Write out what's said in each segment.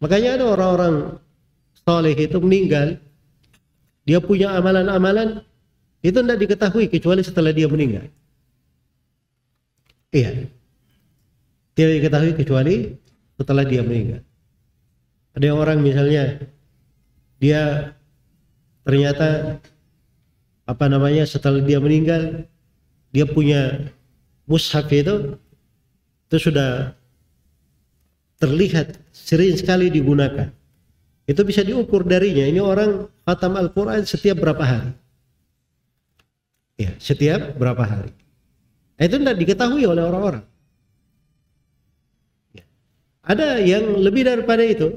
Makanya ada orang-orang soleh itu meninggal, dia punya amalan-amalan itu tidak diketahui kecuali setelah dia meninggal. Iya. Tidak diketahui kecuali setelah dia meninggal. Ada orang misalnya dia ternyata apa namanya setelah dia meninggal dia punya mushaf itu itu sudah terlihat sering sekali digunakan. Itu bisa diukur darinya. Ini orang khatam Al-Quran setiap berapa hari. Ya, setiap berapa hari. Nah, itu tidak diketahui oleh orang-orang. Ya. Ada yang lebih daripada itu.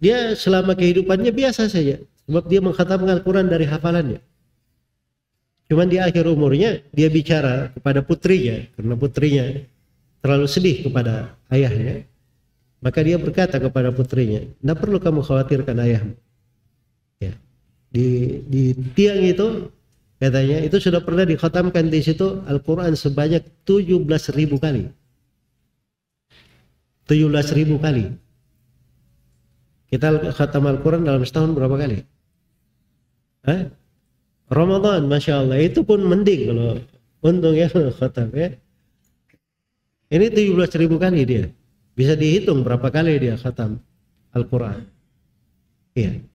Dia selama kehidupannya biasa saja. Sebab dia mengkhatamkan Al-Quran dari hafalannya. Cuman di akhir umurnya dia bicara kepada putrinya. Karena putrinya terlalu sedih kepada ayahnya, maka dia berkata kepada putrinya, "Tidak perlu kamu khawatirkan ayahmu." Ya. Di di tiang itu katanya itu sudah pernah dikhatamkan di situ Al-Qur'an sebanyak 17.000 kali. 17.000 kali. Kita khatam Al-Quran dalam setahun berapa kali? Hah? Ramadan, Masya Allah. Itu pun mending kalau untung ya khatam ya. Ini 17 ribu kali dia. Bisa dihitung berapa kali dia khatam Al-Quran. Iya.